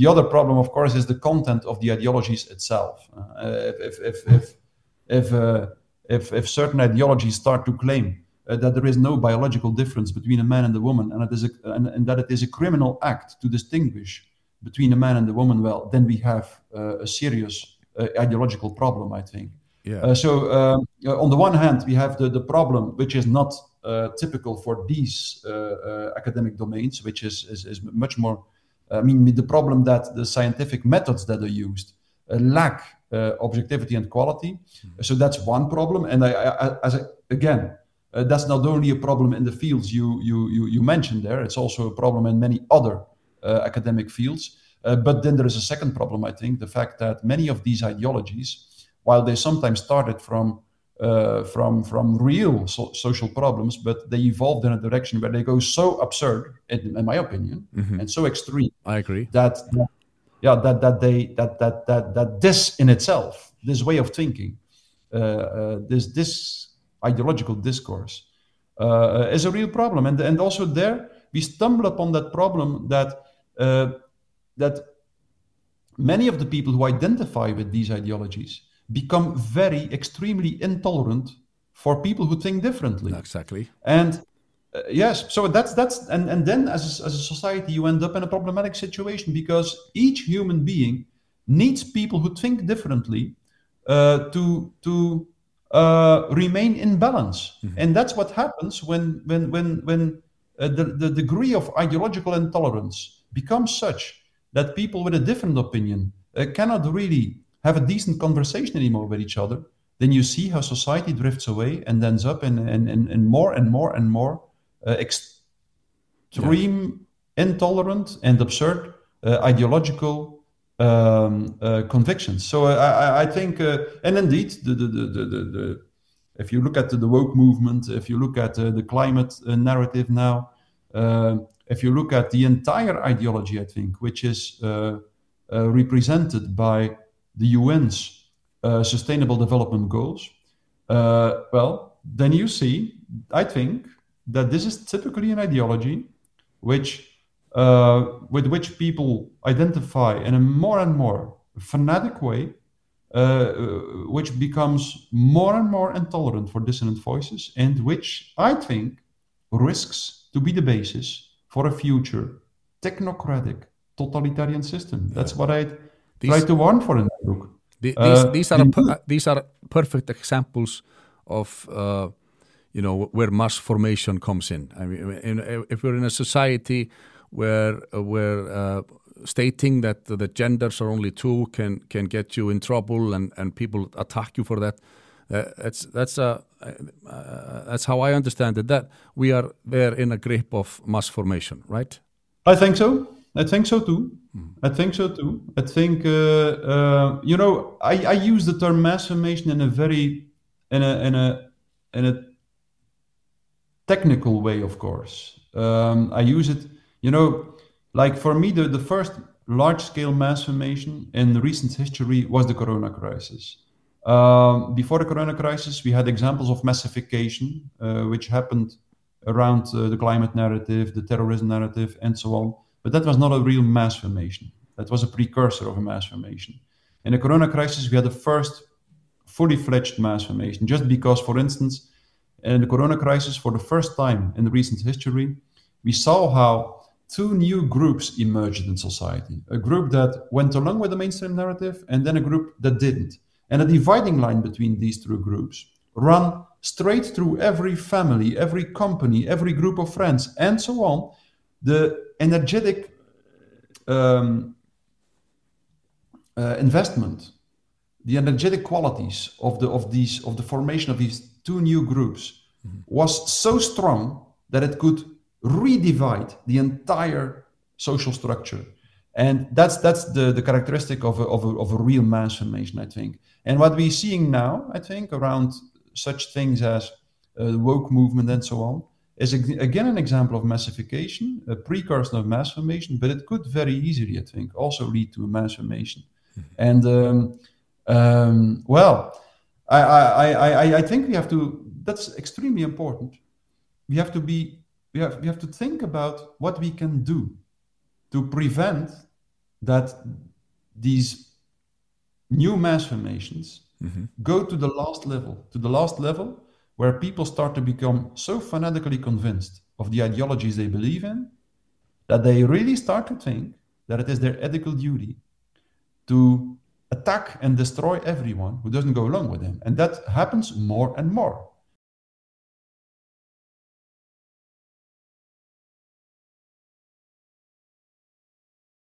The other problem, of course, is the content of the ideologies itself. Uh, if, if, if, if, uh, if, if, certain ideologies start to claim uh, that there is no biological difference between a man and a woman and, it is a, and, and, that it is a criminal act to distinguish between a man and a woman, well, then we have uh, a serious uh, ideological problem, I think. Yeah. Uh, so, um, on the one hand, we have the, the problem, which is not typical for these academic domains, which is, is, is much more I mean, the problem that the scientific methods that are used uh, lack uh, objectivity and quality. Mm-hmm. So that's one problem. And I, I, as I, again, uh, that's not only a problem in the fields you, you, you, you, mentioned there, it's also a problem in many other uh, academic fields. Uh, but then there is a second problem, I think, the fact that many of these ideologies, while they sometimes started from uh, from from real so- social problems, but they evolved in a direction where they go so absurd, in, in my opinion, mm-hmm. and so extreme. I agree that, that yeah that that they that that that that this in itself, this way of thinking, uh, uh, this this ideological discourse, uh, is a real problem, and and also there we stumble upon that problem that uh, that many of the people who identify with these ideologies become very extremely intolerant for people who think differently. Exactly. And uh, yes, so that's that's and and then as a, as a society you end up in a problematic situation because each human being needs people who think differently uh, to to uh, remain in balance, mm-hmm. and that's what happens when when when when uh, the the degree of ideological intolerance becomes such that people with a different opinion uh, cannot really have a decent conversation anymore with each other, then you see how society drifts away and ends up in, in, in, in more and more and more uh, extreme, yeah. intolerant, and absurd uh, ideological um, uh, convictions. So uh, I, I think, uh, and indeed, the, the, the, the, the if you look at the woke movement, if you look at uh, the climate narrative now, if you look at the entire ideology, I think, which is represented by the UN's uh, Sustainable Development Goals, uh, well, then you see, I think, that this is typically an ideology which uh, with which people identify in a more and more fanatic way, uh, which becomes more and more intolerant for dissonant voices, and which I think risks to be the basis for a future technocratic totalitarian system. That's what I these, try to warn for in that book. The, these, uh, these, are a, these are perfect examples of uh, you know where mass formation comes in. I mean, in, if we're in a society where where uh, stating that the genders are only two can can get you in trouble and, and people attack you for that. Uh, that's that's a uh, that's how I understand it. That we are there in a grip of mass formation, right? I think so. I think so too. I think so too. I think uh, uh, you know I, I use the term mass formation in a very in a in a in a technical way, of course. Um, I use it, you know, like for me the, the first large scale mass formation in recent history was the Corona crisis. Um, before the Corona crisis, we had examples of massification, uh, which happened around uh, the climate narrative, the terrorism narrative, and so on. But that was not a real mass formation. That was a precursor of a mass formation. In the corona crisis, we had the first fully fledged mass formation, just because, for instance, in the corona crisis, for the first time in recent history, we saw how two new groups emerged in society a group that went along with the mainstream narrative, and then a group that didn't. And a dividing line between these two groups run straight through every family, every company, every group of friends, and so on. The energetic um, uh, investment, the energetic qualities of the of these of the formation of these two new groups mm-hmm. was so strong that it could redivide the entire social structure. And that's that's the, the characteristic of a, of, a, of a real mass formation, I think. And what we're seeing now, I think, around such things as uh, the woke movement and so on, is again an example of massification, a precursor of mass formation, but it could very easily, I think, also lead to a mass formation. Mm-hmm. And um, um, well, I, I, I, I think we have to. That's extremely important. We have to be. We have we have to think about what we can do to prevent that these new mass formations mm-hmm. go to the last level, to the last level where people start to become so fanatically convinced of the ideologies they believe in that they really start to think that it is their ethical duty to attack and destroy everyone who doesn't go along with them. And that happens more and more.